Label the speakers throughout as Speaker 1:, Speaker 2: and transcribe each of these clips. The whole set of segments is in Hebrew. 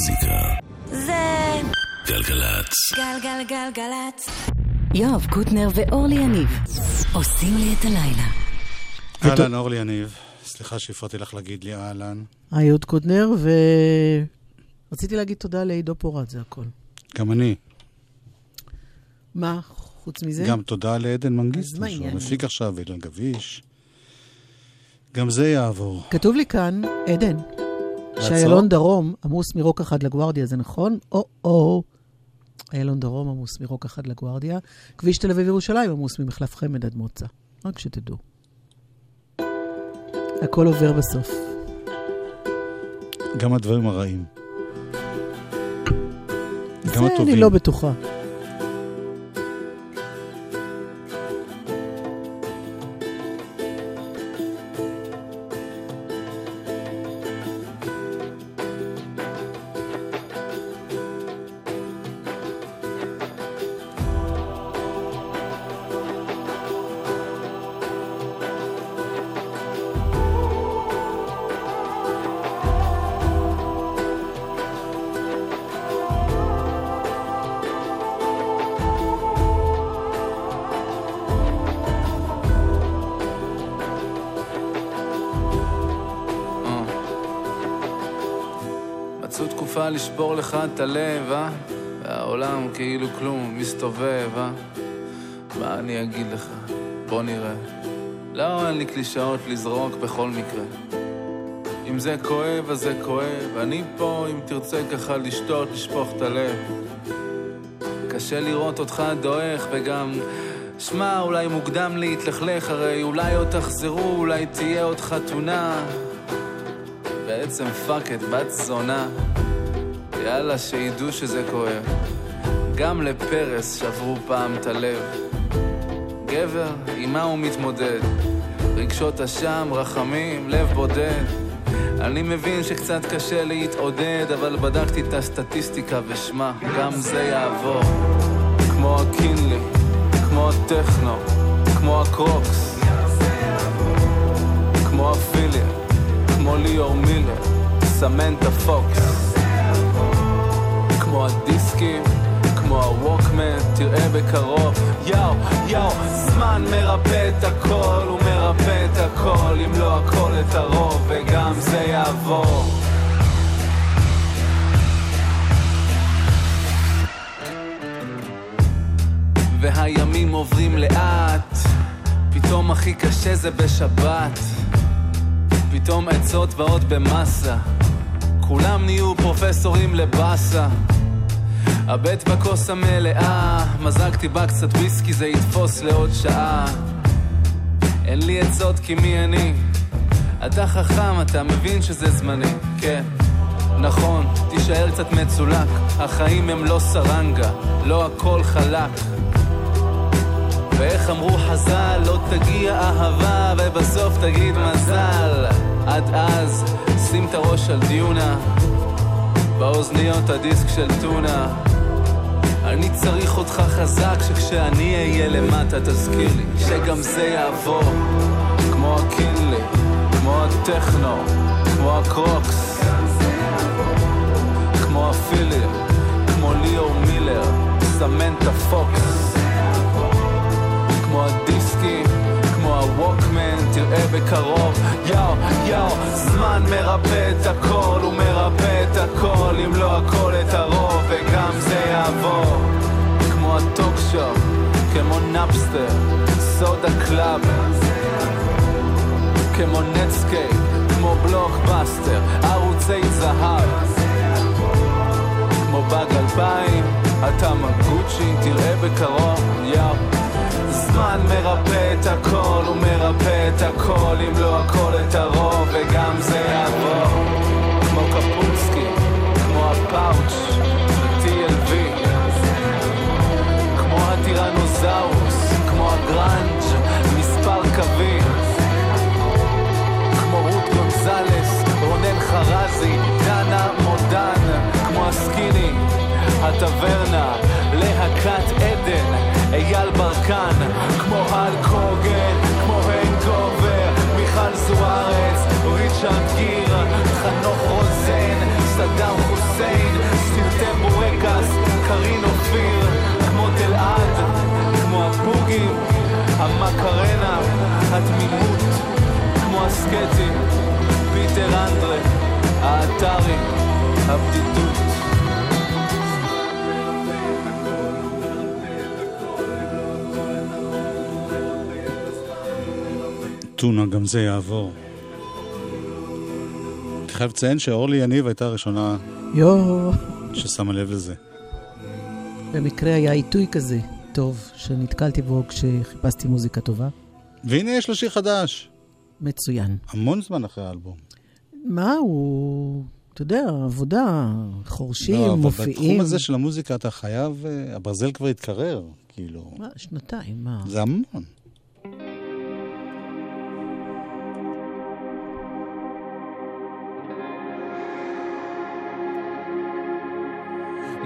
Speaker 1: המוזיקה.
Speaker 2: זה
Speaker 1: גלגלצ.
Speaker 2: גלגלגלגלצ. יואב קוטנר ואורלי יניב עושים לי את הלילה.
Speaker 3: אהלן, אורלי יניב. סליחה שהפרעתי לך להגיד לי אהלן.
Speaker 4: אהוד קודנר, ורציתי להגיד תודה לעידו פורט, זה הכל.
Speaker 3: גם אני.
Speaker 4: מה, חוץ מזה?
Speaker 3: גם תודה לעדן מנגיסטו, שהוא? מפיק עכשיו, אילן גביש. גם זה יעבור.
Speaker 4: כתוב לי כאן, עדן, שאיילון דרום עמוס מרוק אחד לגוארדיה, זה נכון? או-או. איילון דרום עמוס מרוק אחד לגוארדיה. כביש תל אביב-ירושלים עמוס ממחלף חמד עד מוצא. רק שתדעו. הכל עובר בסוף.
Speaker 3: גם הדברים הרעים. גם
Speaker 4: זה אני
Speaker 3: הטובים.
Speaker 4: לא בטוחה.
Speaker 5: הלב, אה? והעולם כאילו כלום, מסתובב, אה? מה אני אגיד לך? בוא נראה. לא, אין לי קלישאות לזרוק בכל מקרה. אם זה כואב, אז זה כואב. אני פה, אם תרצה ככה לשתות, לשפוך את הלב. קשה לראות אותך דועך, וגם... שמע, אולי מוקדם להתלכלך, הרי אולי עוד תחזרו, אולי תהיה עוד חתונה. בעצם fuck את בת זונה. יאללה, שידעו שזה כואב. גם לפרס שברו פעם את הלב. גבר, עם מה הוא מתמודד? רגשות אשם, רחמים, לב בודד. אני מבין שקצת קשה להתעודד, אבל בדקתי את הסטטיסטיקה ושמע, גם זה יעבור. כמו הקינלי, כמו הטכנו, כמו הקרוקס. כמו הפיליה, כמו ליאור מילר, סמנטה פוקס. כמו הדיסקים, כמו הווקמן, תראה בקרוב. יאו, יאו, זמן מרפא את הכל, הוא מרפא את הכל, אם לא הכל את הרוב, וגם זה יעבור. והימים עוברים לאט, פתאום הכי קשה זה בשבת. פתאום עצות באות במסה, כולם נהיו פרופסורים לבאסה. הבט בכוס המלאה, מזגתי בה קצת ויסקי, זה יתפוס לעוד שעה. אין לי עצות כי מי אני? אתה חכם, אתה מבין שזה זמני, כן. נכון, תישאר קצת מצולק, החיים הם לא סרנגה, לא הכל חלק. ואיך אמרו חז"ל, לא תגיע אהבה ובסוף תגיד מזל. עד אז, שים את הראש על דיונה, באוזניות הדיסק של טונה. אני צריך אותך חזק, שכשאני אהיה למטה תזכיר לי שגם זה יעבור. כמו הקינלי, כמו הטכנו, כמו הקרוקס. כמו הפילים, כמו ליאור מילר, סמנטה פוקס. כמו הדיסקים, הווקמן, תראה בקרוב. יאו, יאו, זמן מרפא את הכל, הוא מרפא את הכל, אם לא הכל את הרוב, וגם זה יעבור. כמו ה talk show, כמו נאפסטר, סודה קלאב. כמו נטסקייפ, כמו בלוקבאסטר, ערוצי זהב. כמו באג אלפיים, אתה מגוצ'י, תראה בקרוב, יאו. זמן מרפא את הכל, הוא מרפא את הכל, אם לא הכל את הרוב, וגם זה יעבור. כמו קפוצקי, כמו הפאוץ', ב-TLV. כמו הטירנוזאוס, כמו הגראנג', מספר קווים. כמו רות גונזלס, רונן חרזי, דנה מודן, כמו הסקיני, הטברנה, להקת עדן, אייל ברקן, כמו אל קוגן, כמו הנגובר, מיכל זוארץ, ריצ'רד גיר, חנוך רוזן, סדאם חוסיין, סרטי בורקס, קרין אופיר, כמו תלעד, כמו הבוגים, המקרנה, התמימות, כמו הסקטים, פיטר אנדרה, האתרי, הבדידות.
Speaker 3: טונה, גם זה יעבור. אני חייב לציין שאורלי יניב הייתה הראשונה. ששמה לב לזה.
Speaker 4: במקרה היה עיתוי כזה טוב, שנתקלתי בו כשחיפשתי מוזיקה טובה.
Speaker 3: והנה יש לו שיר חדש.
Speaker 4: מצוין.
Speaker 3: המון זמן אחרי האלבום.
Speaker 4: מה הוא, אתה יודע, עבודה, חורשים,
Speaker 3: לא, אבל
Speaker 4: מופיעים.
Speaker 3: בתחום הזה של המוזיקה אתה חייב, אה, הברזל כבר התקרר, כאילו.
Speaker 4: מה, שנתיים, מה?
Speaker 3: זה המון.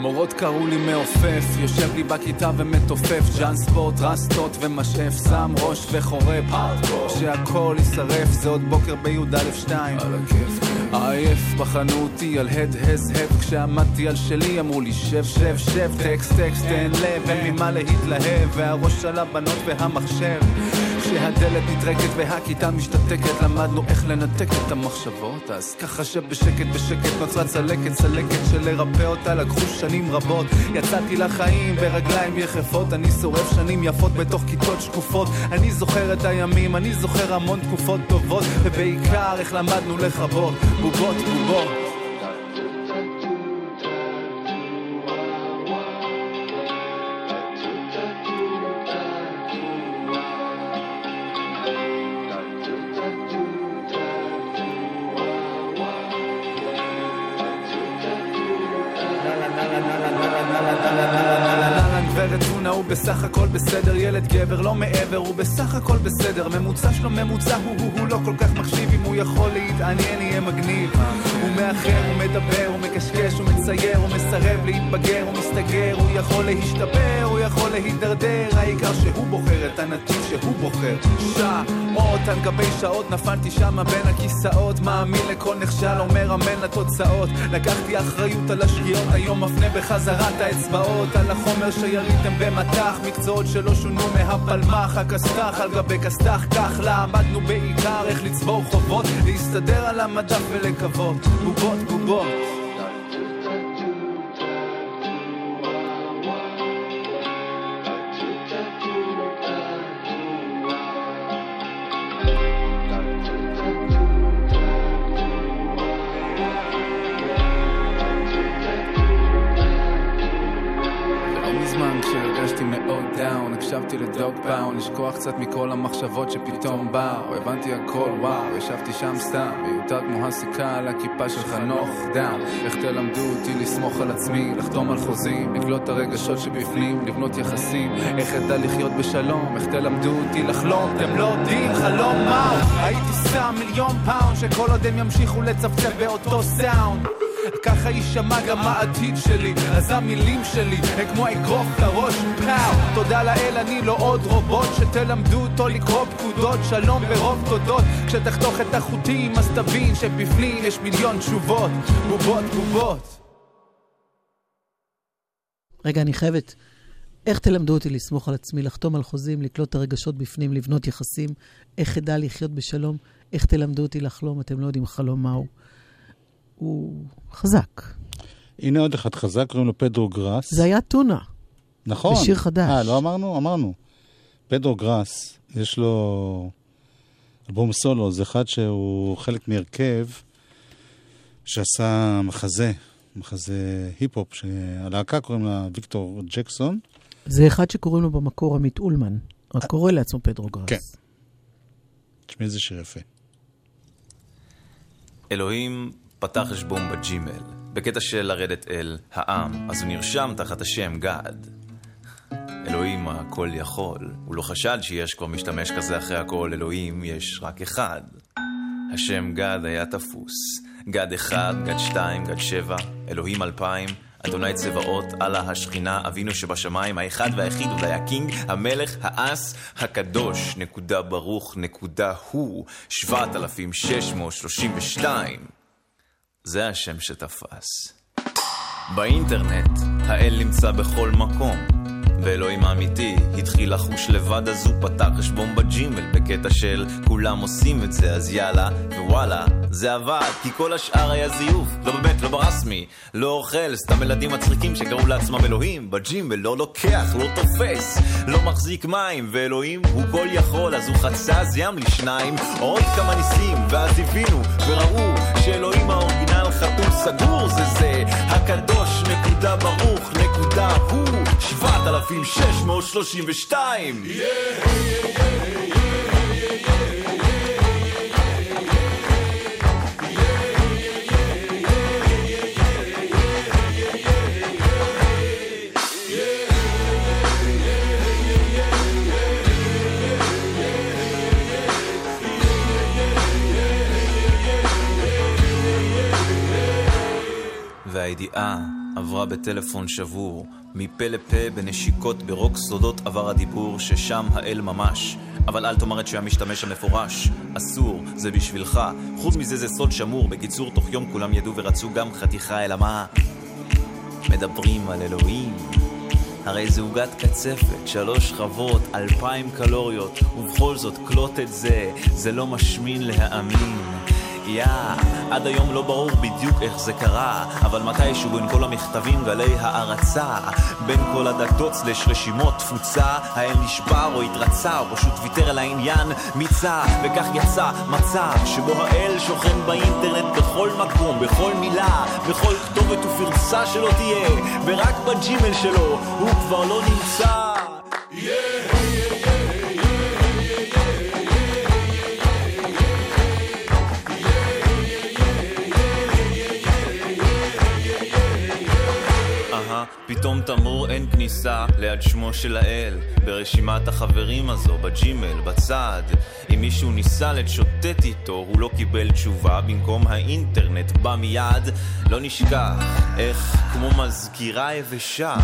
Speaker 5: מורות קראו לי מעופף, יושב לי בכיתה ומתופף, ג'אן ספורט, רסטות ומשאף, שם ראש וחורף, שהכל יישרף, זה עוד בוקר בי"א 2 על הכיף, עייף, בחנו אותי על הד הז הב, כשעמדתי על שלי אמרו לי שב שב שב, טקסט טקסט תן לב, אין ממה להתלהב, והראש על הבנות והמחשב כשהדלת נטרקת והכיתה משתתקת למדנו איך לנתק את המחשבות אז ככה שבשקט בשקט נוצרה צלקת צלקת שלרפא אותה לקחו שנים רבות. יצאתי לחיים ברגליים יחפות. אני שורף שנים יפות בתוך כיתות שקופות. אני זוכר את הימים, אני זוכר המון תקופות טובות. ובעיקר איך למדנו לכבות. בובות בובות גברת טונה הוא בסך הכל בסדר, ילד גבר לא מעבר, הוא בסך הכל בסדר, ממוצע שלו ממוצע, הוא הוא הוא לא כל כך מחשיב, אם הוא יכול להתעניין יהיה מגניב. הוא מאחר, הוא מדבר, הוא מקשקש, הוא מצייר, הוא מסרב להתבגר, הוא מסתגר, הוא יכול להשתפר, יכול להידרדר, העיקר שהוא בוחר את הנתיב שהוא בוחר. שעות על גבי שעות, נפלתי שמה בין הכיסאות, מאמין לכל נכשל, אומר אמן לתוצאות. לקחתי אחריות על השגיאות, היום מפנה בחזרה את האצבעות, על החומר שיריתם במטח, מקצועות שלא שונו מהפלמ"ח, הכסת"ח על גבי כסת"ח, כך למדנו בעיקר איך לצבור חובות, להסתדר על המדף ולקוות, בובות בובות. לשכוח קצת מכל המחשבות שפתאום באו, הבנתי הכל וואו, ישבתי שם סתם, מיותר כמו הסיכה על הכיפה של חנוך דם, איך תלמדו אותי לסמוך על עצמי, לחתום על חוזים, לקלוט את הרגשות שבפנים, לבנות יחסים, איך אדע לחיות בשלום, איך תלמדו אותי לחלום, אתם לא יודעים חלום מהו, הייתי שם מיליון פאונד, שכל עוד הם ימשיכו לצפצף באותו סאונד ככה יישמע גם העתיד שלי אז המילים שלי הם כמו אגרוף לראש פאו תודה לאל אני לא עוד רובוט שתלמדו אותו לקרוא פקודות שלום ברוב תודות כשתחתוך את החוטים אז תבין שבפנים יש מיליון תשובות בובות בובות
Speaker 4: רגע, אני חייבת... איך תלמדו אותי לסמוך על עצמי, לחתום על חוזים, לקלוט את הרגשות בפנים, לבנות יחסים? איך אדע לחיות בשלום? איך תלמדו אותי לחלום? אתם לא יודעים חלום מהו. הוא חזק.
Speaker 3: הנה עוד אחד חזק, קוראים לו פדרו גראס.
Speaker 4: זה היה טונה.
Speaker 3: נכון.
Speaker 4: בשיר חדש.
Speaker 3: אה, לא אמרנו? אמרנו. פדרו גראס, יש לו אלבום סולו, זה אחד שהוא חלק מהרכב שעשה מחזה, מחזה היפ-הופ, שהלהקה קוראים לה ויקטור ג'קסון.
Speaker 4: זה אחד שקוראים לו במקור עמית אולמן. רק קורא לעצמו פדרו גראס.
Speaker 3: כן. תשמעי איזה שיר יפה.
Speaker 1: אלוהים פתח חשבון בג'ימל, בקטע של לרדת אל העם, אז הוא נרשם תחת השם גד. אלוהים הכל יכול, הוא לא חשד שיש כבר משתמש כזה אחרי הכל, אלוהים יש רק אחד. השם גד היה תפוס, גד אחד, גד שתיים, גד שבע, אלוהים אלפיים, אדוני צבאות, אללה השכינה, אבינו שבשמיים, האחד והיחיד אולי הקינג, המלך, האס, הקדוש, נקודה ברוך, נקודה הוא, 7,632. זה השם שתפס. באינטרנט, האל נמצא בכל מקום. ואלוהים האמיתי התחיל לחוש לבד אז הוא פתח חשבון בג'ימל בקטע של כולם עושים את זה אז יאללה ווואלה זה עבד כי כל השאר היה זיוף לא באמת לא ברסמי לא אוכל סתם ילדים מצחיקים שקראו לעצמם אלוהים בג'ימל לא לוקח לא תופס לא מחזיק מים ואלוהים הוא כל יכול אז הוא חצה אז ים לשניים עוד כמה ניסים ואז הבינו וראו שאלוהים האורגינל חתול סגור זה זה Team 6 Wij die aan עברה בטלפון שבור, מפה לפה בנשיקות ברוק סודות עבר הדיבור ששם האל ממש. אבל אל תאמר את שהמשתמש המפורש, אסור, זה בשבילך. חוץ מזה זה סוד שמור, בקיצור תוך יום כולם ידעו ורצו גם חתיכה אלא מה? מדברים על אלוהים. הרי זה עוגת קצפת, שלוש שכבות, אלפיים קלוריות, ובכל זאת קלוט את זה, זה לא משמין להאמין. Yeah, עד היום לא ברור בדיוק איך זה קרה, אבל מתישהו בין כל המכתבים גלי הערצה, בין כל הדתות סלש רשימות תפוצה, האל נשבר או התרצה, או פשוט ויתר על העניין מיצה, וכך יצא מצב שבו האל שוכן באינטרנט בכל מקום, בכל מילה, בכל כתובת ופרצה שלא תהיה, ורק בג'ימל שלו הוא כבר לא נמצא. Yeah! פתאום תמרור אין כניסה ליד שמו של האל. ברשימת החברים הזו, בג'ימל, בצד. אם מישהו ניסה לשוטט איתו, הוא לא קיבל תשובה. במקום האינטרנט בא מיד. לא נשכח איך כמו מזכירה יבשה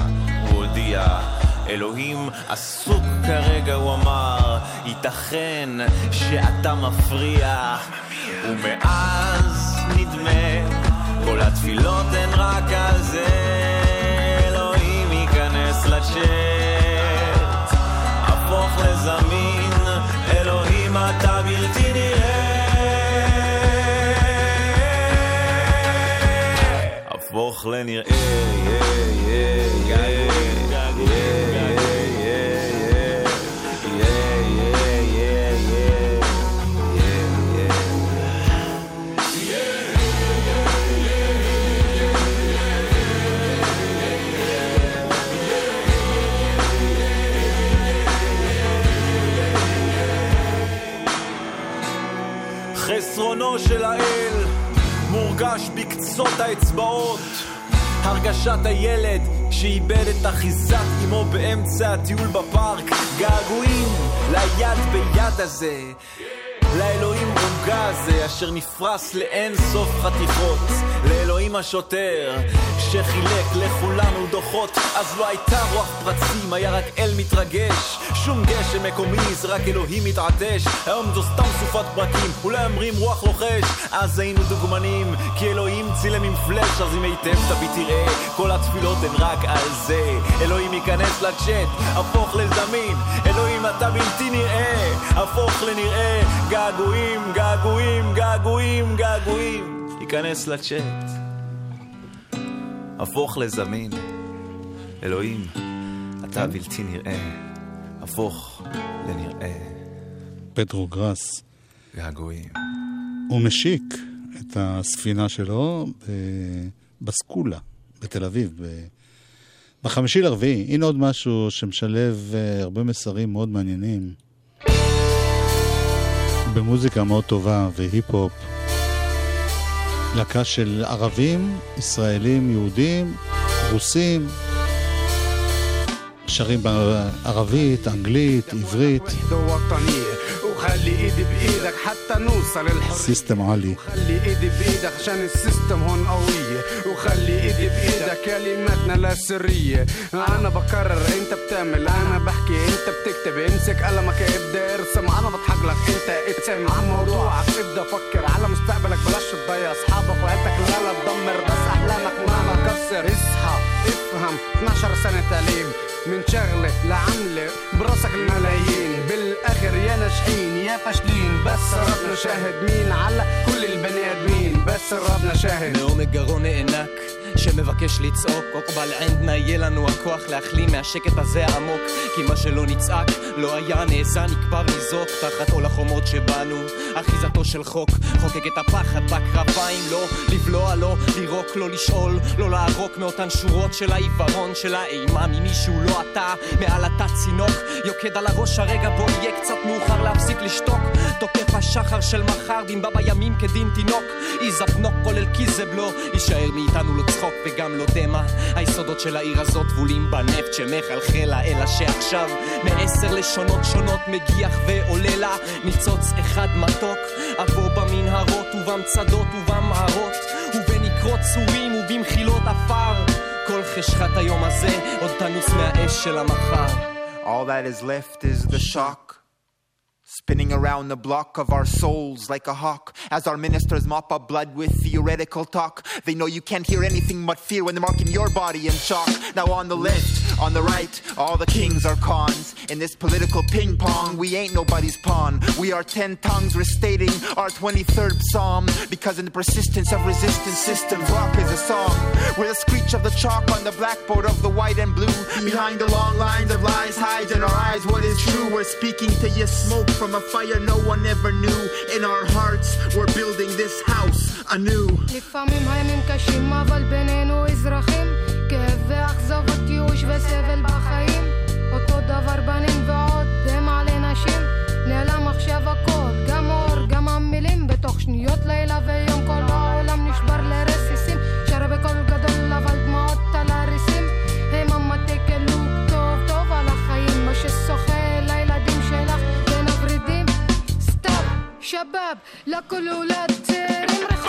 Speaker 1: הוא הודיע. אלוהים עסוק כרגע, הוא אמר, ייתכן שאתה מפריע ומאז נדמה כל התפילות הן רק על זה לצ'אט, הפוך לזמין, אלוהים אתה בלתי נראה. הפוך לנראה, של האל מורגש בקצות האצבעות. הרגשת הילד שאיבד את אחיזת אמו באמצע הטיול בפארק. געגועים ליד ביד הזה. לאלוהים רוגע הזה אשר נפרס לאין סוף חתיכות. לאלוהים השוטר שחילק לכולנו דוחות אז לא הייתה רוח פרצים, היה רק אל מתרגש שום גשם מקומי, זה רק אלוהים מתעטש. היום זו סתם סופת פרקים, אולי אומרים רוח לוחש אז היינו דוגמנים, כי אלוהים צילם עם פלאש אז אם היטב תביא תראה כל התפילות הן רק על זה. אלוהים ייכנס לצ'אט, הפוך לזמין. אלוהים אתה בלתי נראה, הפוך לנראה. געגועים, געגועים, געגועים, געגועים. ייכנס לצ'אט הפוך לזמין. אלוהים, אתה בלתי נראה, הפוך לנראה.
Speaker 3: פטרו גראס.
Speaker 1: געגועים.
Speaker 3: הוא משיק את הספינה שלו בסקולה, בתל אביב, בחמישי לרביעי. הנה עוד משהו שמשלב אה, הרבה מסרים מאוד מעניינים. במוזיקה מאוד טובה והיפ-הופ. להקה של ערבים, ישראלים, יהודים, רוסים, שרים בערבית, אנגלית, עברית. وخلي ايدي بايدك حتى نوصل الحرية سيستم عالي وخلي ايدي بايدك عشان السيستم هون قوية وخلي ايدي بايدك كلماتنا لا سرية انا بكرر انت بتعمل انا بحكي انت بتكتب امسك قلمك ابدا ارسم انا بضحك لك انت اتسم عن موضوعك ابدا فكر على مستقبلك بلاش تضيع اصحابك وعيلتك لا لا تدمر بس احلامك ما كسر اصحى افهم 12 سنة تعليم من شغلة لعملة براسك الملايين. بالآخر يا ناجحين يا فاشلين. بس ربنا شاهد مين على كل البني آدمين. بس ربنا شاهد.
Speaker 6: نومي جروني إنك שמבקש לצעוק, עוקבל ענדנה יהיה לנו הכוח להחלים מהשקט הזה העמוק. כי מה שלא נצעק לא היה נעשה נקבר לזעוק תחת עול החומות שבנו אחיזתו של חוק. חוקק את הפחד בקרביים לא לבלוע לא לירוק לא לשאול לא לערוק מאותן שורות של העיוורון של האימה ממישהו לא אתה. מעל התת צינוק יוקד על הראש הרגע בו יהיה קצת מאוחר להפסיק לשתוק. תוקף השחר של מחר דין בה בימים כדין תינוק. איזפנוק כולל קיזבלו יישאר מאיתנו לא צחוק וגם לא דמע היסודות של העיר הזאת טבולים בנפט שמחלחלה אלא שעכשיו מעשר לשונות שונות מגיח ועולה לה. ניצוץ אחד מתוק אבוא במנהרות ובמצדות ובמערות. ובנקרות צורים ובמחילות עפר. כל חשכת היום הזה עוד תנוס מהאש של המחר.
Speaker 7: All that is left is the shock Spinning around the block of our souls like a hawk as our ministers mop up blood with theoretical talk. They know you can't hear anything but fear when they're marking your body in chalk. Now on the left, on the right, all the kings are cons. In this political ping pong, we ain't nobody's pawn. We are ten tongues restating our 23rd psalm because in the persistence of resistance systems, rock is a song. We're the screech of the chalk on the blackboard of the white and blue. Behind the long lines of lies hides in our eyes what is true. We're speaking to you smoke from a fire no one ever knew. In our hearts, we're building this house anew.
Speaker 8: לפעמים הימים קשים אבל בינינו אזרחים. כאב ואכזבות ייאוש וסבל בחיים. אותו דבר בנים ועוד דמע לנשים נעלם עכשיו הכל גם אור גם המילים. בתוך שניות לילה ויום شباب لكل ولاد تيري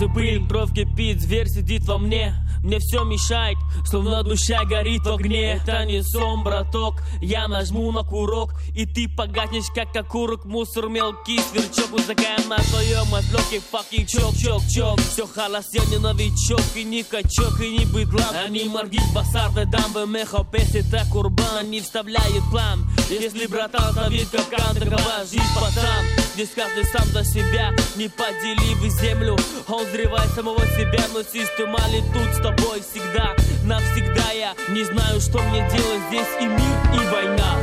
Speaker 9: Слезы, пыль, кровь кипит, зверь сидит во мне. Мне все мешает, словно душа горит в огне. Это не сон, браток, я нажму на курок И ты погаснешь, как окурок, мусор мелкий Сверчок, высокая. На твоем отлоке Факинг чок, чок, чок Все халас, я не новичок И не качок, и не быдлан Они моргит басар, да дамбы меха Песит курбан, они вставляют план. Если братан ставит капкан, такова жизнь пацан. Здесь каждый сам за себя, не поделив землю. Он взрывает самого себя, но система ли тут с тобой всегда. Навсегда я не знаю, что мне делать здесь. И мир, и война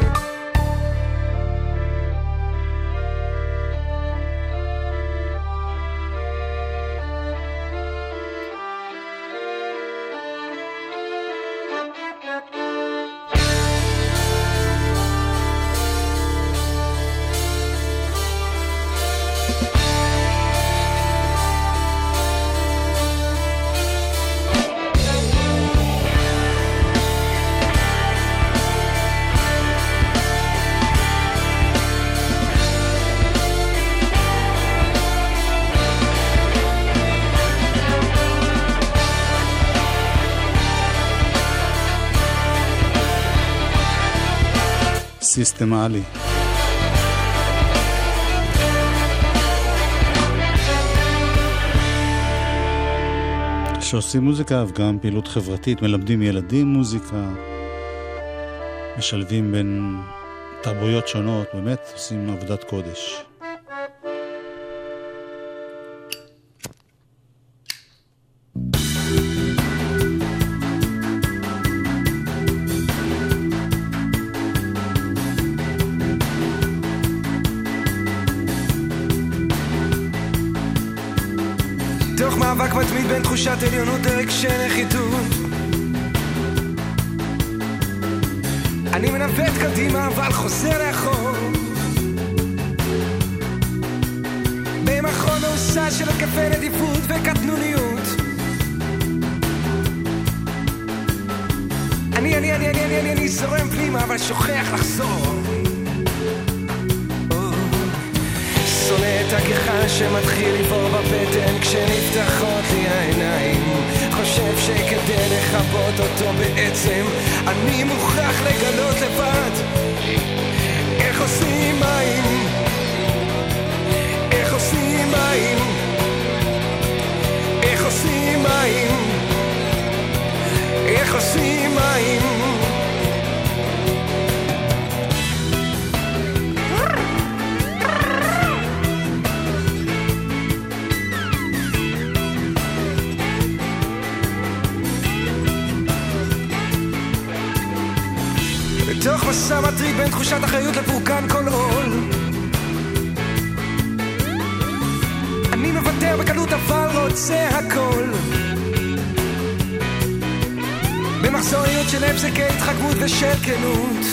Speaker 3: סיסטמלי. שעושים מוזיקה וגם פעילות חברתית, מלמדים ילדים מוזיקה, משלבים בין תרבויות שונות, באמת עושים עבודת קודש.
Speaker 10: תחושת עליונות לרגשי נחיתות אני מנווט קדימה אבל חוזר לאחור במכון מעושה של התקפי נדיפות וקטנוניות אני, אני, אני, אני, אני, אני, אני זורם פנימה אבל שוכח לחזור שונא את הגיחה שמתחיל לבור בבטן כשנפתחות לי העיניים. חושב שכדי לכבות אותו בעצם אני מוכרח לגלות לבד. איך עושים מים? איך עושים מים? איך עושים מים? איך עושים מים מסע מטריד בין תחושת אחריות לפורקן כל עול אני מוותר בקלות אבל רוצה הכל. במחזוריות של הפסקי התחכמות ושל כנות.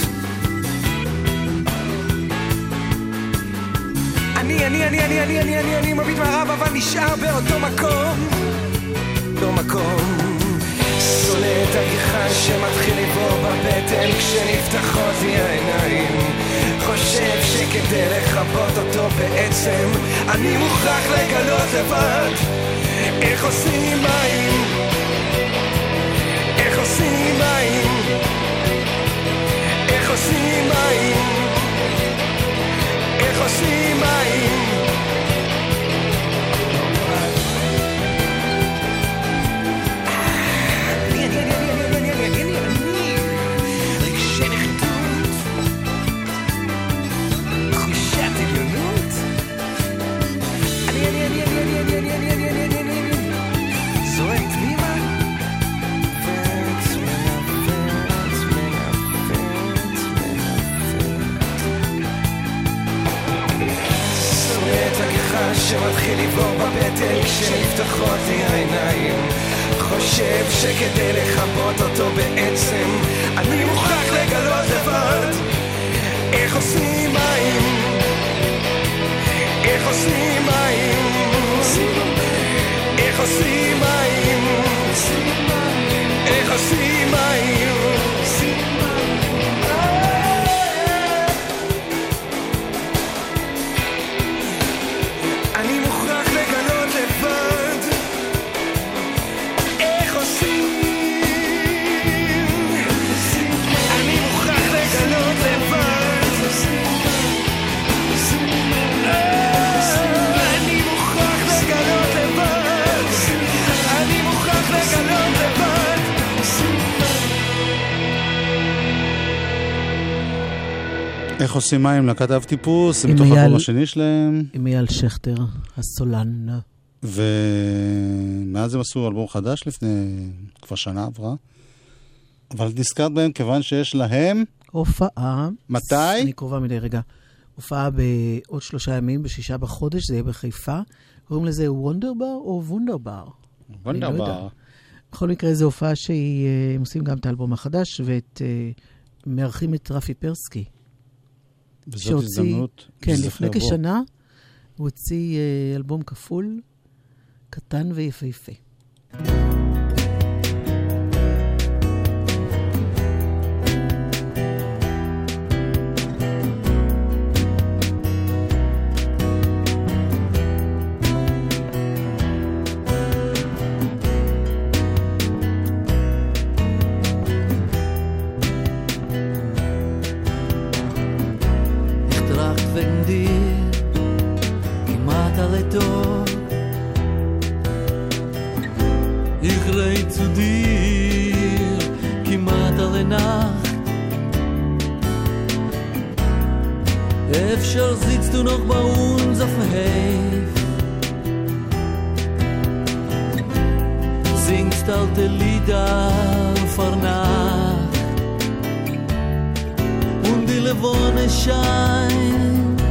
Speaker 10: אני, אני, אני, אני, אני, אני, אני, אני מביט מערב אבל נשאר באותו מקום. אותו מקום שונא את הגיחה שמתחיל לבור בבטן. כשנפתחות לי העיניים חושב שכדי לכבות אותו בעצם אני מוכרח לגלות לבד. איך עושים מים? איך עושים מים? איך עושים מים? איך עושים מים שמתחיל לבור בבטן כשנפתחות לי העיניים חושב שכדי לכבות אותו בעצם אני מוכרח לגלות לבד איך עושים מים. איך עושים מים. איך עושים מים. איך עושים מים
Speaker 3: איך עושים מים לכתב טיפוס,
Speaker 4: עם
Speaker 3: מתוך
Speaker 4: אייל-
Speaker 3: האלבום השני שלהם,
Speaker 4: עם אייל שכטר, הסולן.
Speaker 3: ומאז הם עשו אלבום חדש לפני, כבר שנה עברה. אבל את נזכרת בהם כיוון שיש להם,
Speaker 4: הופעה.
Speaker 3: מתי?
Speaker 4: אני קרובה מדי רגע. הופעה בעוד שלושה ימים, בשישה בחודש, זה יהיה בחיפה. קוראים לזה וונדרבר או וונדרבר? אני לא
Speaker 3: וונדרבר.
Speaker 4: יודעת. בכל מקרה, זו הופעה שהם עושים גם את האלבום החדש, ואת... אה, מארחים את רפי פרסקי.
Speaker 3: וזאת
Speaker 4: שהוציא-
Speaker 3: הזדמנות.
Speaker 4: כן, לפני
Speaker 3: יבוא.
Speaker 4: כשנה הוא הוציא אה, אלבום כפול, קטן ויפהפה.
Speaker 11: Levone scheint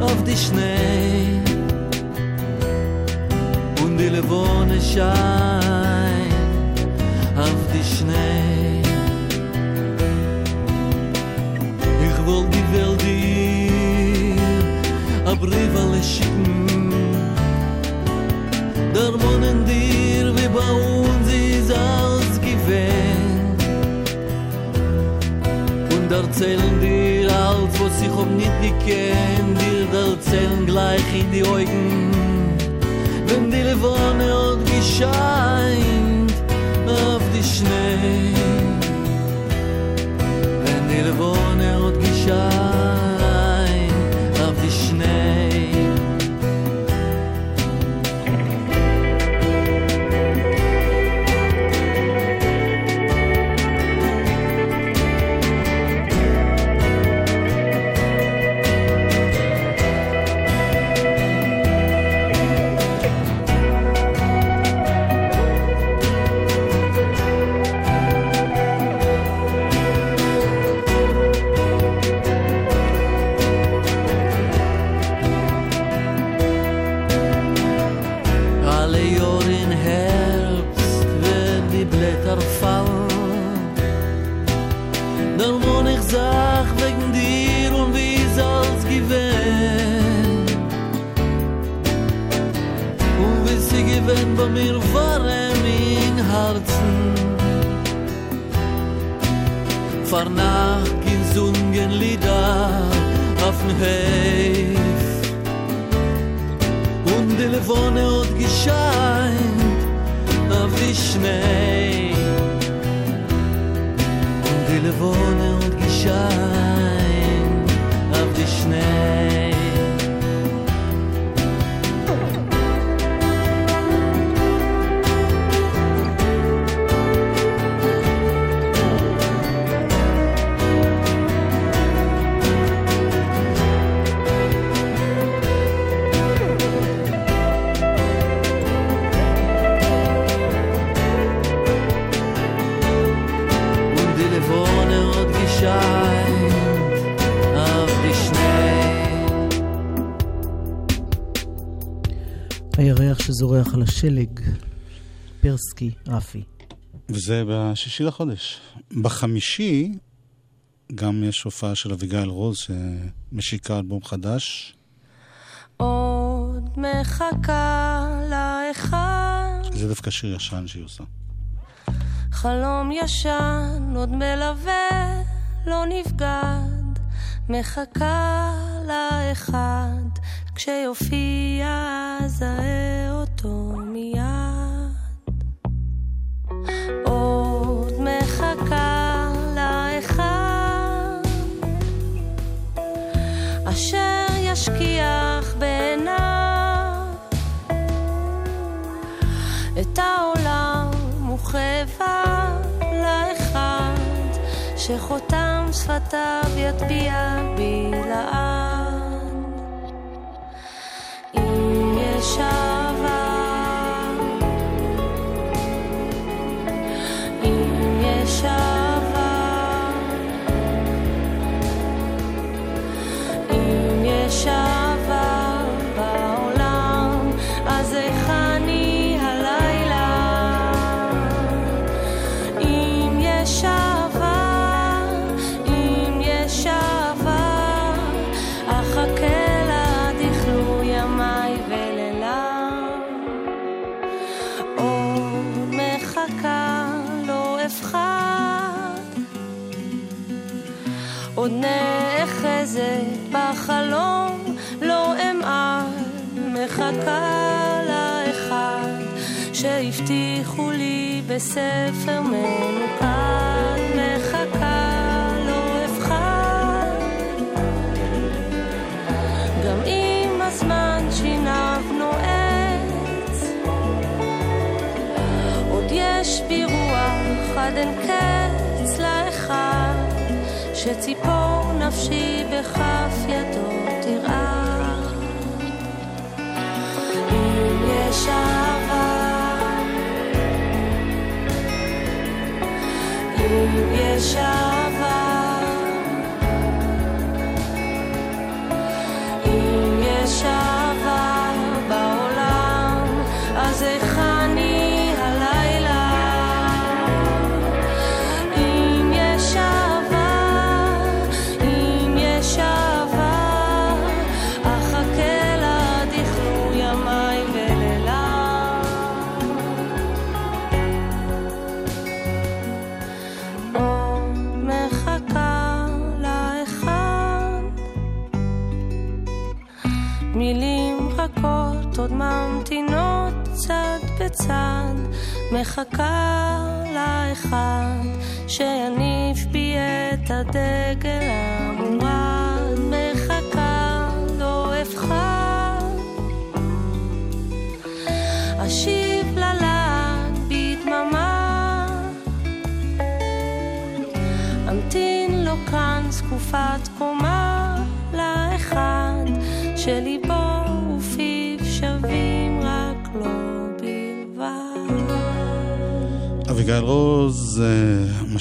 Speaker 11: auf die Schnee. Und die Levone scheint auf die Schnee. Ich will die Welt dir a Brief alle schicken. Der wohnen dir wie bei uns ist alles gewähnt und erzählen dir Holz, was ich hab nicht gekannt, dir erzählen gleich in die Augen. Wenn die Levone hat gescheint auf die Schnee. Wenn die Levone hat gescheint Vernacht gesungen Lieder auf den Heif. Und die Levone hat gescheint auf die Schnee. Und die Levone hat gescheint auf die Schnee.
Speaker 4: הירח שזורח על השלג, פרסקי, רפי.
Speaker 3: וזה בשישי לחודש. בחמישי גם יש הופעה של אביגיל רוז שמשיקה אלבום חדש.
Speaker 12: עוד מחכה לאחד,
Speaker 3: זה דווקא שיר ישן שהיא עושה.
Speaker 12: חלום ישן עוד מלווה, לא נבגד, מחכה לאחד, כשיופיע אזהה אותו מיד. עוד מחכה לאחד, אשר ישכיח בעיניו את העולם שחותם שפתיו יטביע בי לעד. בספר מנוקד, מחכה לא אפחד, גם אם הזמן שיניו נועץ, עוד יש בי רוח עד אין קץ לאחד, שציפור נפשי בכף ידו תרעד. אם יש אם יש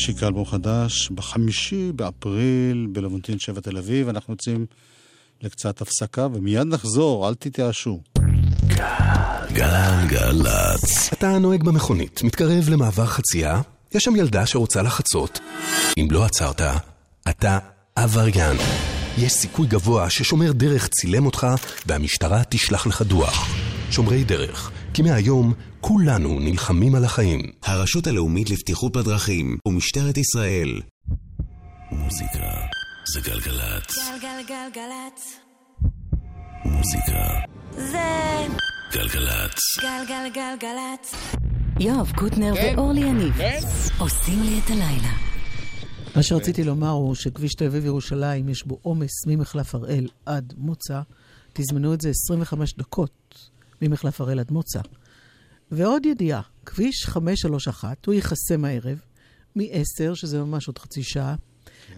Speaker 3: משיקה אלבום חדש בחמישי באפריל בלוונטין 7 תל אביב. אנחנו יוצאים לקצת הפסקה ומיד נחזור, אל תתייאשו.
Speaker 13: גלגלצ. אתה נוהג במכונית, מתקרב למעבר חצייה, יש שם ילדה שרוצה לחצות. אם לא עצרת, אתה עבריין. יש סיכוי גבוה ששומר דרך צילם אותך והמשטרה תשלח לך דוח. שומרי דרך, כי מהיום כולנו נלחמים על החיים.
Speaker 14: הרשות הלאומית לבטיחות בדרכים ומשטרת ישראל. מוזיקה זה גלגלצ.
Speaker 12: גלגלגלגלצ.
Speaker 14: מוזיקה
Speaker 12: זה
Speaker 14: גלגלצ.
Speaker 12: גלגלגלגלצ.
Speaker 2: יואב קוטנר
Speaker 4: כן.
Speaker 2: ואורלי יניב עושים לי את הלילה.
Speaker 4: מה שרציתי לומר הוא שכביש תל אביב ירושלים יש בו עומס ממחלף הראל עד מוצא. תזמנו את זה 25 דקות ממחלף הראל עד מוצא. ועוד ידיעה, כביש 531, הוא ייחסם הערב מ-10, שזה ממש עוד חצי שעה,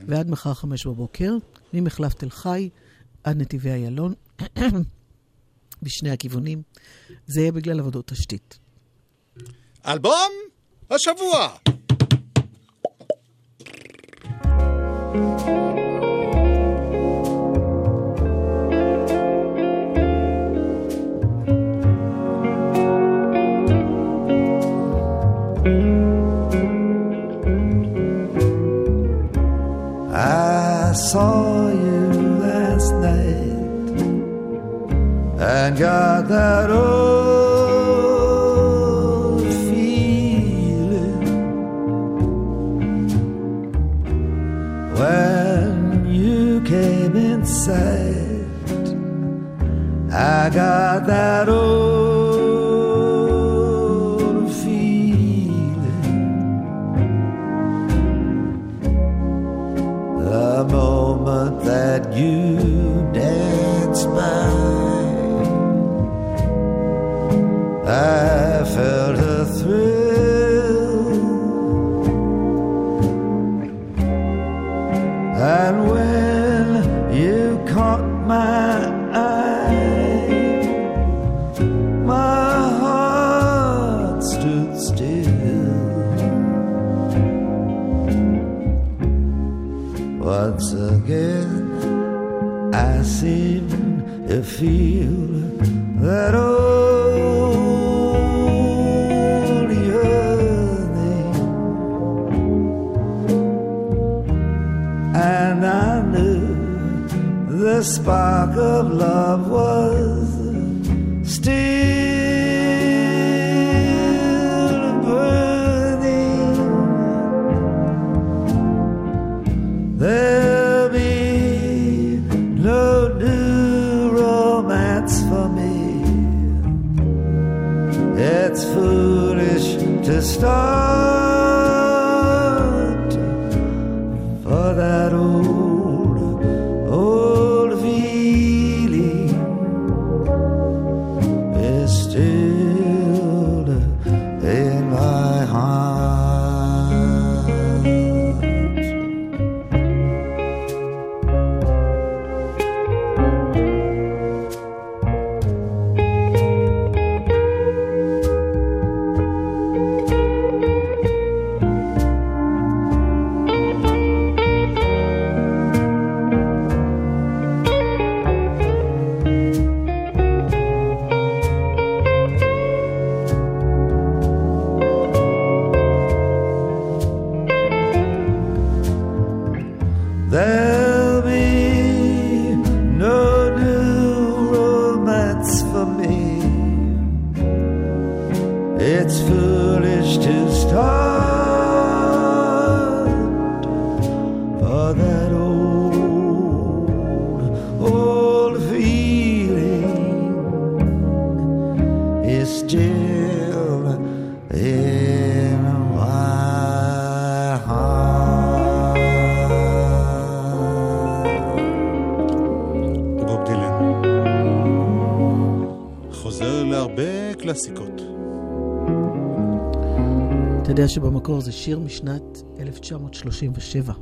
Speaker 4: ועד מחר 5 בבוקר, ממחלף תל חי עד נתיבי איילון, בשני הכיוונים. זה יהיה בגלל עבודות תשתית.
Speaker 3: אלבום השבוע!
Speaker 15: I saw you last night and got that old feeling when you came inside. I got that old Once again, I seem to feel that old yearning, and I knew the spark of love was That old, old feeling is still in my heart.
Speaker 3: בוב דילן חוזר להרבה קלאסיקות.
Speaker 4: אתה יודע שבמקור זה שיר משנת 1937.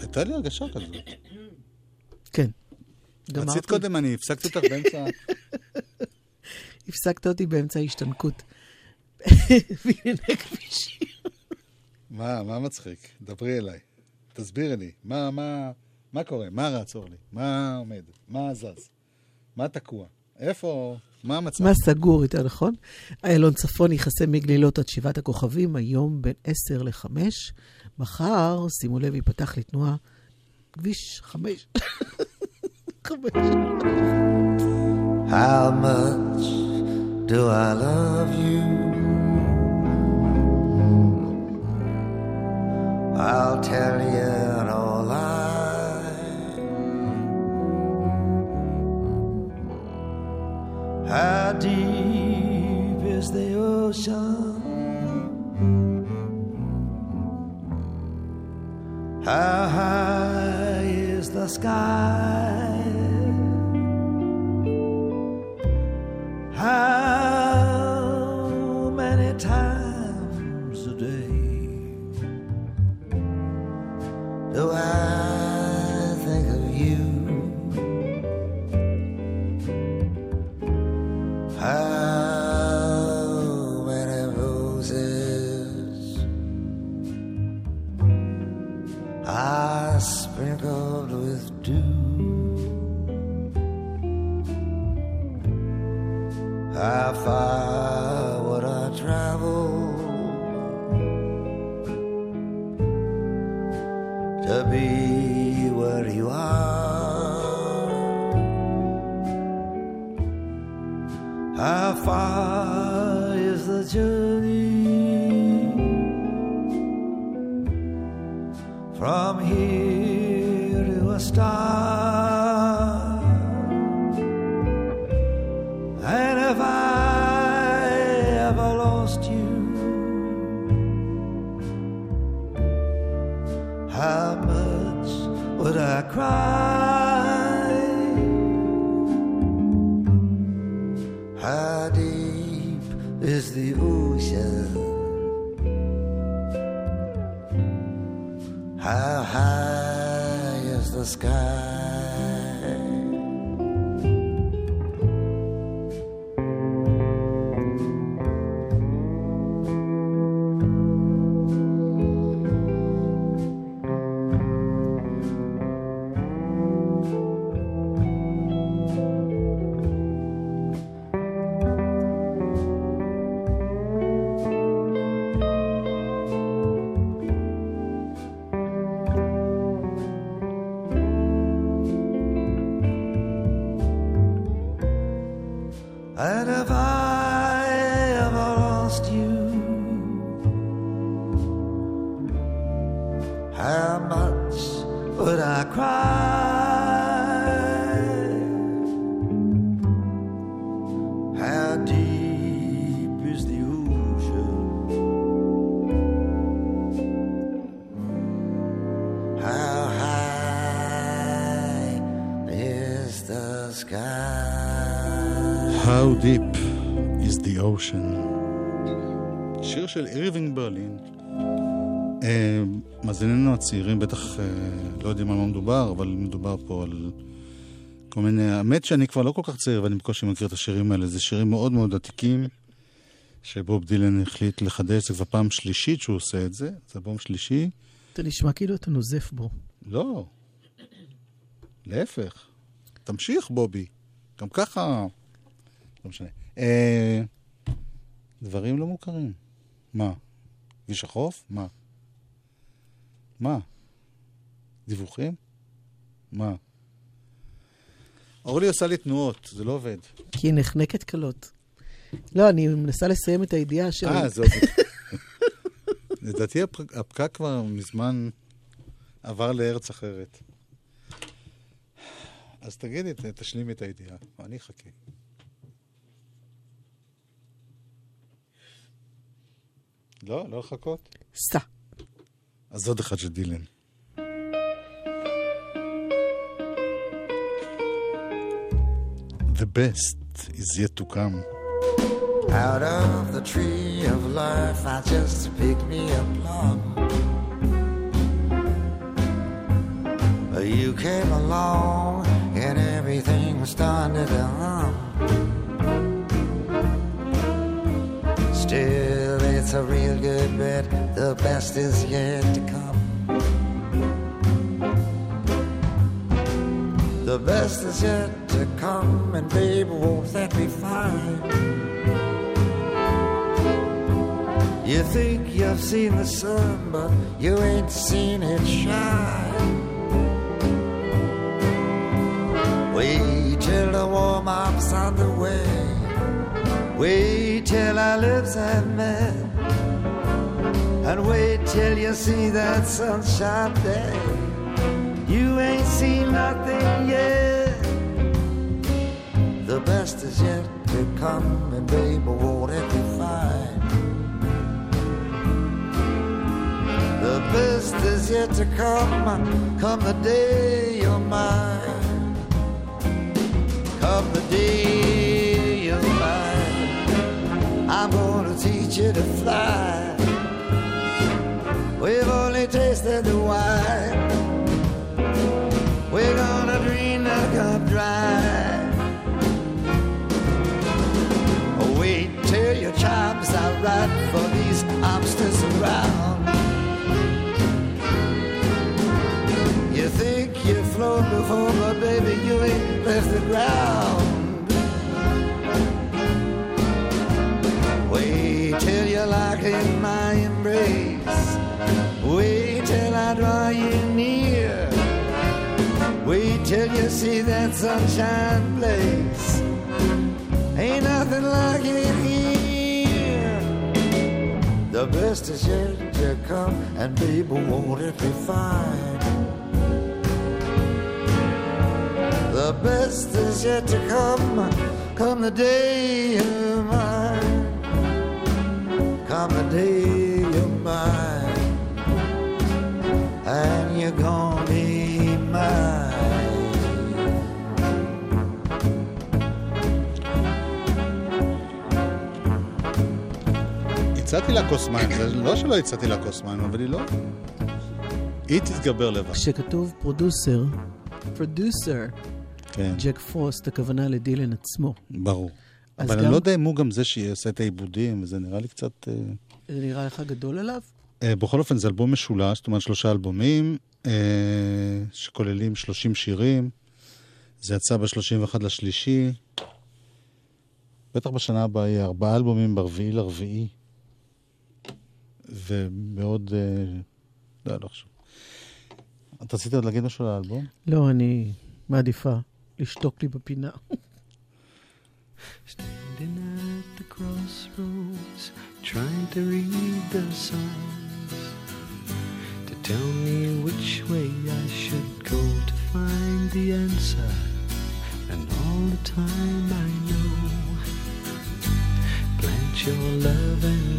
Speaker 3: הייתה לי הרגשה כזאת.
Speaker 4: כן.
Speaker 3: רצית קודם, אני הפסקתי אותך באמצע...
Speaker 4: הפסקת אותי באמצע ההשתנקות. בענייני כבישים.
Speaker 3: מה, מה מצחיק? דברי אליי. תסבירי לי. מה, מה, מה קורה? מה רץ, אורלי? מה עומד? מה זז? מה תקוע? איפה... מה המצב?
Speaker 4: מה סגור, יותר נכון? איילון צפון יכסה מגלילות עד שבעת הכוכבים, היום בין 10 ל-5. מחר, שימו לב, ייפתח לתנועה כביש 5.
Speaker 15: How much do I love you? I'll tell you no lie. How deep is the ocean? How high is the sky? How many times a day do I think of you?
Speaker 3: של אירווינג ברלין. אה, מאזיננו הצעירים בטח אה, לא יודעים על מה מדובר, אבל מדובר פה על כל מיני... האמת שאני כבר לא כל כך צעיר ואני בקושי מכיר את השירים האלה. זה שירים מאוד מאוד עתיקים, שבוב דילן החליט לחדש, זה כבר פעם שלישית שהוא עושה את זה, זה אלבום שלישי.
Speaker 4: אתה נשמע כאילו אתה נוזף בו.
Speaker 3: לא, להפך. תמשיך, בובי. גם ככה... לא משנה. אה, דברים לא מוכרים. מה? כביש החוף? מה? מה? דיווחים? מה? אורלי עושה לי תנועות, זה לא עובד.
Speaker 4: כי היא נחנקת קלות. לא, אני מנסה לסיים את הידיעה של...
Speaker 3: אה, זאת... לדעתי הפ- הפקק כבר מזמן עבר לארץ אחרת. אז תגידי, תשלימי את הידיעה, אני אחכה. לא, לא לחכות?
Speaker 4: סע.
Speaker 3: אז עוד אחד של דילן. The best is yet to come.
Speaker 15: Out of the tree of life, I just picked me a plum. You came along and everything started to hum. Still, it's a real good bet. The best is yet to come. The best is yet to come, and baby, won't that be fine? You think you've seen the sun, but you ain't seen it shine. Wait till the warm up's on the way. Wait till our lips have met. And wait till you see that sunshine day. You ain't seen nothing yet. The best is yet to come, and baby, won't it be fine? The best is yet to come, come the day you're mine. Come the day you're mine. I'm gonna teach you to fly. We've only tasted the wine. We're gonna drain the cup dry. Wait till your chops are right for these obstacles around. You think you've flown before, but baby, you ain't left the ground. Wait till you're locked in my embrace. Wait till draw you near. Wait till you see that sunshine place. Ain't nothing like it here. The best is yet to come, and baby, won't it be fine? The best is yet to come, come the day you're mine. Come the day and you're gonna be mine.
Speaker 3: הצעתי לה כוס מים, זה לא שלא הצעתי לה כוס מים, אבל היא לא... היא תתגבר לבד.
Speaker 4: כשכתוב producer, producer,
Speaker 3: כן.
Speaker 4: ג'ק פרוסט, הכוונה לדילן עצמו.
Speaker 3: ברור. אבל
Speaker 4: גם-
Speaker 3: אני לא יודע אם הוא גם זה שיעשה את העיבודים, וזה נראה לי קצת... אה,
Speaker 4: זה נראה לך גדול עליו?
Speaker 3: אה, בכל אופן, זה אלבום משולש, זאת אומרת שלושה אלבומים, אה, שכוללים 30 שירים. זה יצא ב-31 לשלישי. בטח בשנה הבאה יהיה ארבעה אלבומים ברביעי לרביעי. ומאוד... אה, לא, לא חשוב. את רצית עוד להגיד משהו על האלבום?
Speaker 4: לא, אני מעדיפה לשתוק לי בפינה.
Speaker 16: Standing at the crossroads, trying to read the signs tell me which way I should go to find the answer. And all the time I know, plant your love and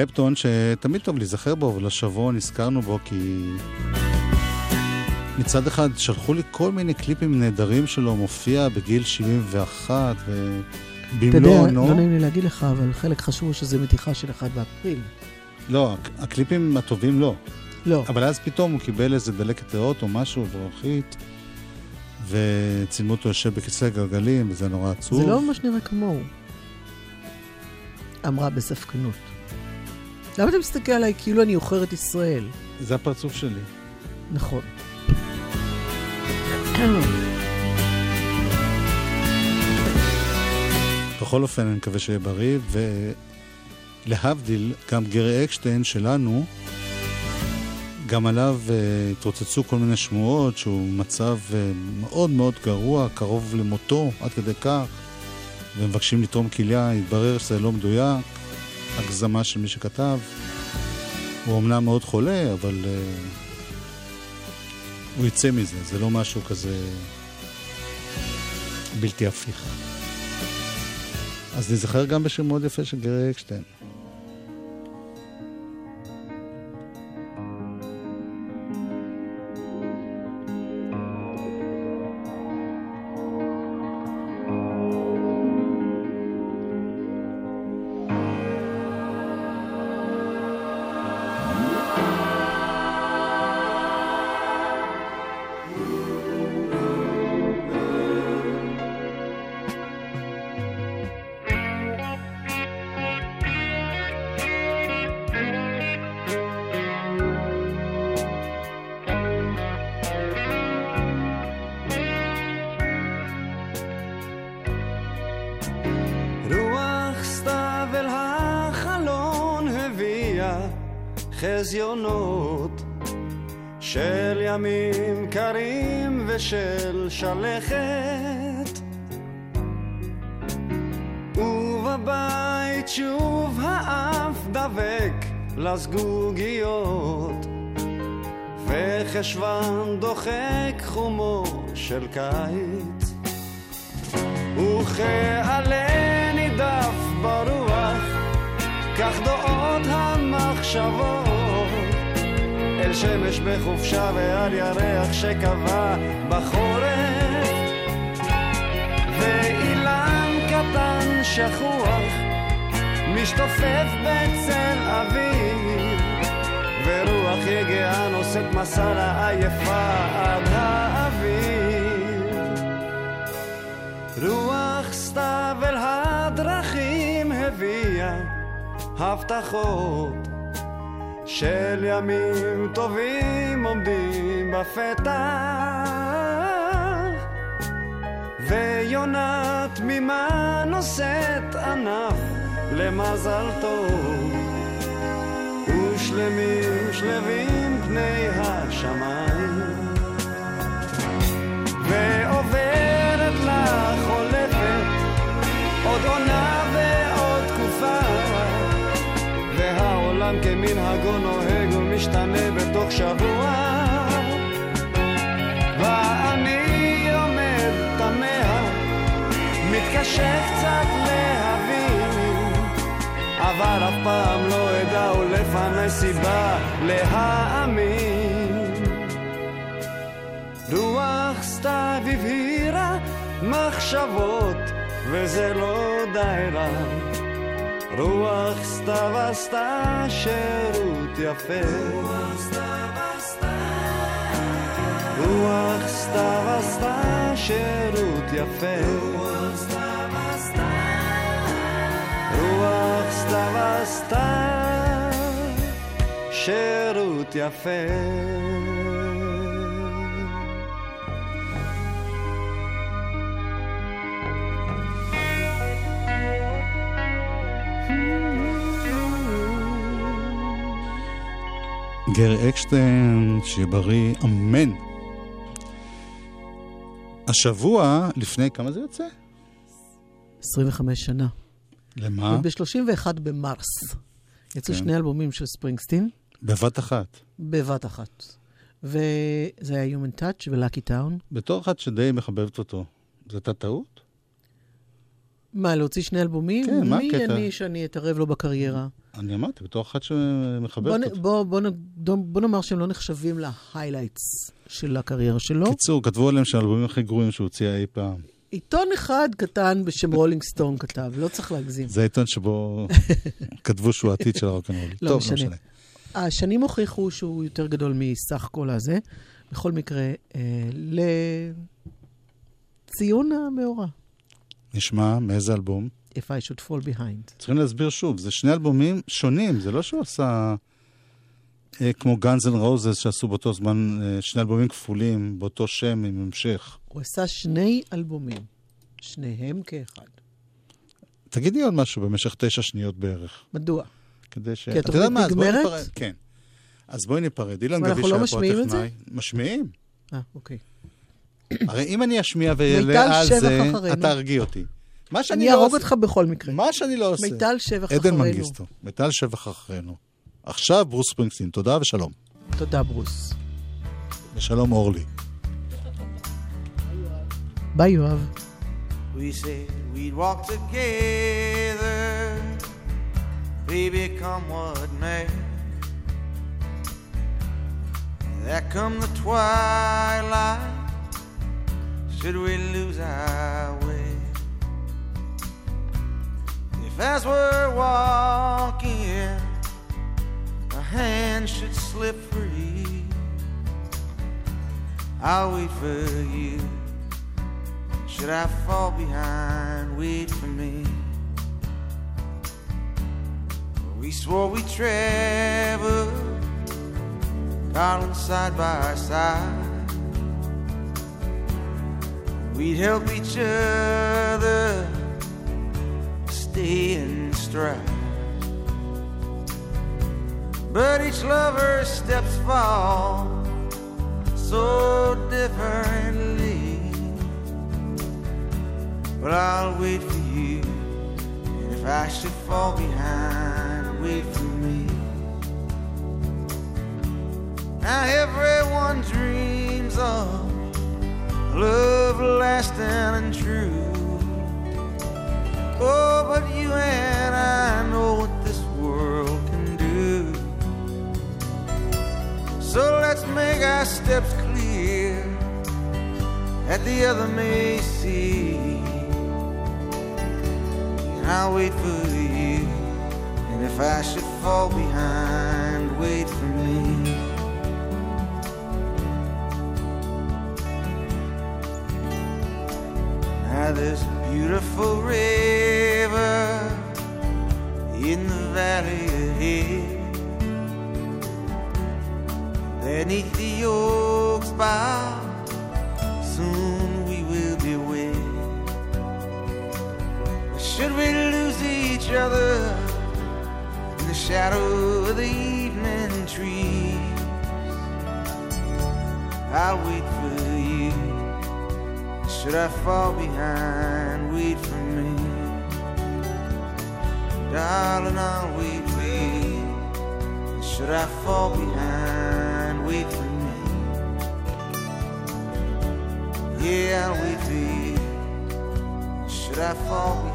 Speaker 3: קלפטון שתמיד טוב להיזכר בו, ולשבוע נזכרנו בו כי מצד אחד שלחו לי כל מיני קליפים נהדרים שלו, מופיע בגיל 71
Speaker 4: אתה
Speaker 3: ובמלוא
Speaker 4: יודע,
Speaker 3: עונו.
Speaker 4: לא נעים לי להגיד לך, אבל חלק חשבו שזה מתיחה של 1 באפריל.
Speaker 3: לא, הקליפים הטובים לא.
Speaker 4: לא.
Speaker 3: אבל אז פתאום הוא קיבל איזה דלקת ריאות או משהו, ברכית, וצילמו אותו יושב בכיסא גלגלים, וזה נורא עצוב.
Speaker 4: זה לא ממש נראה כמוהו. אמרה בספקנות. למה אתה מסתכל עליי כאילו אני עוכרת ישראל?
Speaker 3: זה הפרצוף שלי.
Speaker 4: נכון.
Speaker 3: בכל אופן, אני מקווה שיהיה בריא, ולהבדיל, גם גרי אקשטיין שלנו, גם עליו uh, התרוצצו כל מיני שמועות שהוא מצב uh, מאוד מאוד גרוע, קרוב למותו, עד כדי כך, ומבקשים לתרום כליה, התברר שזה לא מדויק, הגזמה של מי שכתב. הוא אמנם מאוד חולה, אבל uh, הוא יצא מזה, זה לא משהו כזה בלתי הפיך. אז נזכר גם בשם מאוד יפה של גרי אקשטיין.
Speaker 17: חזיונות של ימים קרים ושל שלכת. ובבית שוב האף דבק לזגוגיות וחשוון דוחק חומו של קיץ. וכעלה נידף ברוח, כך דועות המחשבות אל שמש בחופשה ועל ירח שקבע בחורף. ואילן קטן שכוח משתופף בצל אביב ורוח יגעה נושאת מסע לעייפה עד האביב רוח סתיו אל הדרכים הביאה הבטחות של ימים טובים עומדים בפתח. ויונה תמימה נושאת ענף למזל טוב? ושלמים שלווים פני השמיים. ועוברת לה חולפת עוד עונה והעולם כמנהגו נוהג ומשתנה בתוך שבוע ואני עומד תמה מתקשה קצת להבין אבל אף פעם לא אדע ולפניי סיבה להאמין הבהירה מחשבות, וזה לא די רע. רוח סתיו עשתה שירות יפה. רוח סתיו עשתה שירות יפה. רוח סתיו עשתה שירות יפה.
Speaker 3: גרי אקשטיין, שיהיה בריא, אמן. השבוע, לפני כמה זה יוצא?
Speaker 4: 25 שנה.
Speaker 3: למה?
Speaker 4: ב-31 במרס. יצאו
Speaker 3: כן.
Speaker 4: שני אלבומים של ספרינגסטין,
Speaker 3: בבת אחת.
Speaker 4: בבת אחת. וזה היה Human Touch ו-Lucky Town.
Speaker 3: בתור אחת שדי מחבבת אותו, זו הייתה טעות?
Speaker 4: מה, להוציא שני אלבומים?
Speaker 3: כן, מה
Speaker 4: מי
Speaker 3: הקטע?
Speaker 4: אני שאני אתערב לו בקריירה?
Speaker 3: אני אמרתי, בתור אחת
Speaker 4: בוא,
Speaker 3: שמחבבת
Speaker 4: נ-
Speaker 3: אותו.
Speaker 4: בוא, בוא, נ- בוא נאמר שהם לא נחשבים ל highlights של הקריירה שלו.
Speaker 3: קיצור, כתבו עליהם שהאלבומים הכי גרועים שהוא הוציא אי פעם.
Speaker 4: עיתון אחד קטן בשם רולינג סטון כתב, לא צריך להגזים.
Speaker 3: זה העיתון שבו כתבו שהוא העתיד של הרוקנרול.
Speaker 4: לא
Speaker 3: טוב,
Speaker 4: משנה.
Speaker 3: לא משנה.
Speaker 4: השנים הוכיחו שהוא יותר גדול מסך כל הזה. בכל מקרה, אה, לציון המאורע,
Speaker 3: נשמע מאיזה אלבום?
Speaker 4: If I should fall behind.
Speaker 3: צריכים להסביר שוב, זה שני אלבומים שונים, זה לא שהוא עשה אה, כמו Guns N' Roses שעשו באותו זמן אה, שני אלבומים כפולים, באותו שם עם המשך.
Speaker 4: הוא עשה שני אלבומים, שניהם כאחד.
Speaker 3: תגידי עוד משהו במשך תשע שניות בערך.
Speaker 4: מדוע?
Speaker 3: כדי ש...
Speaker 4: כי התוכנית נגמרת?
Speaker 3: כן. אז בואי ניפרד. אילן גביש
Speaker 4: לא
Speaker 3: היה פה
Speaker 4: משמיעים את זה?
Speaker 3: הטכנאי. משמיעים.
Speaker 4: אה, אוקיי.
Speaker 3: הרי אם אני אשמיע ואעלה על זה. אתה תרגיע אותי. מה שאני
Speaker 4: אני
Speaker 3: לא
Speaker 4: אהרוג
Speaker 3: עושה-
Speaker 4: אותך בכל מקרה.
Speaker 3: מה שאני לא עושה.
Speaker 4: מיטל שבח
Speaker 3: עדן
Speaker 4: אחרינו.
Speaker 3: מנגיסטו. מיטל שבח אחרינו. עכשיו ברוס ספרינגסטין. תודה ושלום.
Speaker 4: תודה, ברוס.
Speaker 3: ושלום אורלי.
Speaker 4: ביי, יואב.
Speaker 18: We said we'd walk together, baby, come what may. There come the twilight, should we lose our way? If as we're walking, a hand should slip free, I'll wait for you. Should I fall behind, wait for me. We swore we'd travel, darling, side by side. We'd help each other stay in stride. But each lover's steps fall so differently. But I'll wait for you. And if I should fall behind, wait for me. Now everyone dreams of love lasting and true. Oh, but you and I know what this world can do. So let's make our steps clear that the other may see. And I'll wait for you. And if I should fall behind, There's a beautiful river in the valley ahead. Beneath the oaks bough, soon we will be wed. Should we lose each other in the shadow of the evening trees? I'll wait for you. Should I fall behind, wait for me. Darling, I'll wait for you. Should I fall behind, wait for me. Yeah, I'll wait for you. Should I fall behind?